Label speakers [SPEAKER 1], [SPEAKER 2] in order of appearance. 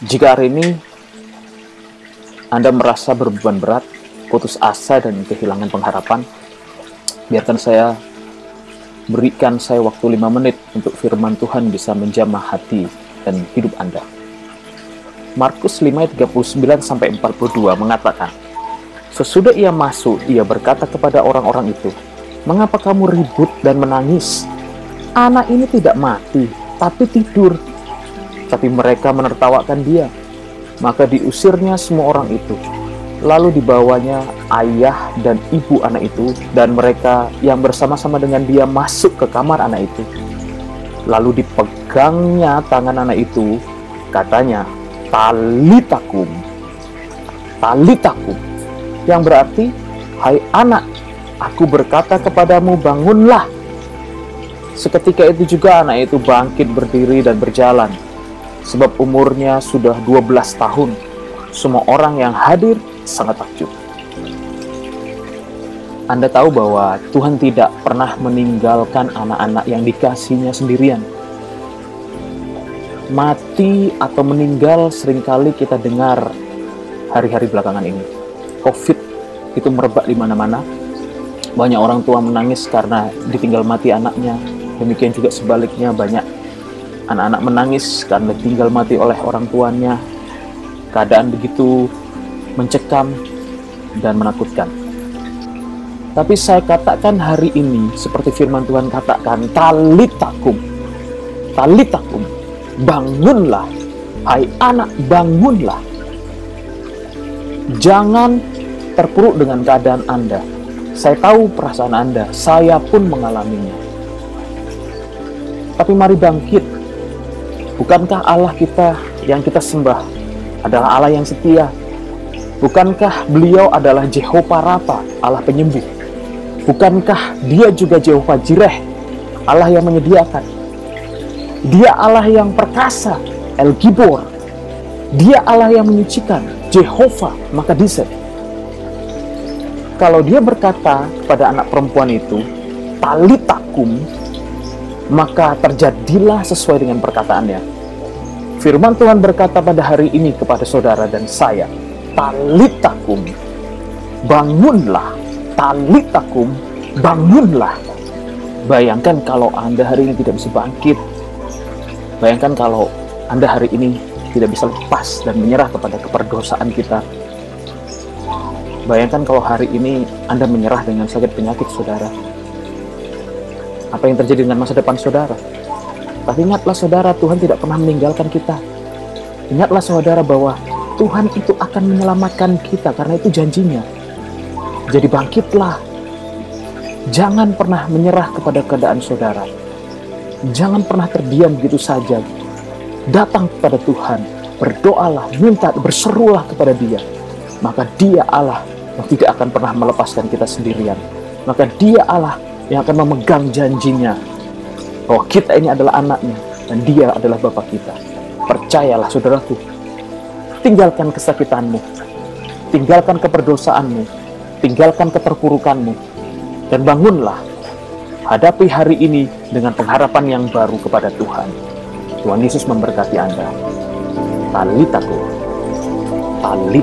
[SPEAKER 1] Jika hari ini Anda merasa berbeban berat, putus asa dan kehilangan pengharapan, biarkan saya berikan saya waktu lima menit untuk firman Tuhan bisa menjamah hati dan hidup Anda. Markus 5 ayat 39 sampai 42 mengatakan, Sesudah ia masuk, ia berkata kepada orang-orang itu, Mengapa kamu ribut dan menangis? Anak ini tidak mati, tapi tidur tapi mereka menertawakan dia. Maka diusirnya semua orang itu. Lalu dibawanya ayah dan ibu anak itu dan mereka yang bersama-sama dengan dia masuk ke kamar anak itu. Lalu dipegangnya tangan anak itu, katanya, talitakum. Talitakum. Yang berarti, hai anak, aku berkata kepadamu bangunlah. Seketika itu juga anak itu bangkit berdiri dan berjalan sebab umurnya sudah 12 tahun. Semua orang yang hadir sangat takjub. Anda tahu bahwa Tuhan tidak pernah meninggalkan anak-anak yang dikasihnya sendirian. Mati atau meninggal sering kali kita dengar hari-hari belakangan ini. COVID itu merebak di mana-mana. Banyak orang tua menangis karena ditinggal mati anaknya. Demikian juga sebaliknya banyak Anak-anak menangis karena tinggal mati oleh orang tuanya. Keadaan begitu mencekam dan menakutkan. Tapi saya katakan hari ini seperti firman Tuhan katakan, talitakum. Talitakum. Bangunlah. Hai anak, bangunlah. Jangan terpuruk dengan keadaan Anda. Saya tahu perasaan Anda, saya pun mengalaminya. Tapi mari bangkit Bukankah Allah kita yang kita sembah adalah Allah yang setia? Bukankah beliau adalah Jehovah Rafa, Allah penyembuh? Bukankah dia juga Jehovah Jireh, Allah yang menyediakan? Dia Allah yang perkasa, El Gibor. Dia Allah yang menyucikan, Jehovah maka Makadiset. Kalau dia berkata kepada anak perempuan itu, talitakum, maka terjadilah sesuai dengan perkataannya. Firman Tuhan berkata pada hari ini kepada saudara dan saya, talitakum, bangunlah, talitakum, bangunlah. Bayangkan kalau Anda hari ini tidak bisa bangkit. Bayangkan kalau Anda hari ini tidak bisa lepas dan menyerah kepada keperdosaan kita. Bayangkan kalau hari ini Anda menyerah dengan sakit penyakit saudara apa yang terjadi dengan masa depan saudara. Tapi ingatlah saudara, Tuhan tidak pernah meninggalkan kita. Ingatlah saudara bahwa Tuhan itu akan menyelamatkan kita karena itu janjinya. Jadi bangkitlah. Jangan pernah menyerah kepada keadaan saudara. Jangan pernah terdiam begitu saja. Datang kepada Tuhan, berdoalah, minta, berserulah kepada Dia. Maka Dia Allah yang tidak akan pernah melepaskan kita sendirian. Maka Dia Allah yang akan memegang janjinya bahwa kita ini adalah anaknya dan dia adalah bapak kita. Percayalah saudaraku, tinggalkan kesakitanmu, tinggalkan keperdosaanmu, tinggalkan keterpurukanmu, dan bangunlah. Hadapi hari ini dengan pengharapan yang baru kepada Tuhan. Tuhan Yesus memberkati Anda. Talitaku, talitaku.